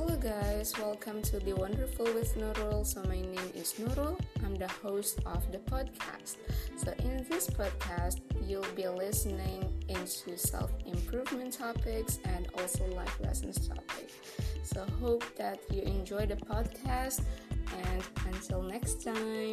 Hello guys, welcome to Be Wonderful with Nurul. So, my name is Nurul, I'm the host of the podcast. So, in this podcast, you'll be listening into self improvement topics and also life lessons topics. So, hope that you enjoy the podcast, and until next time.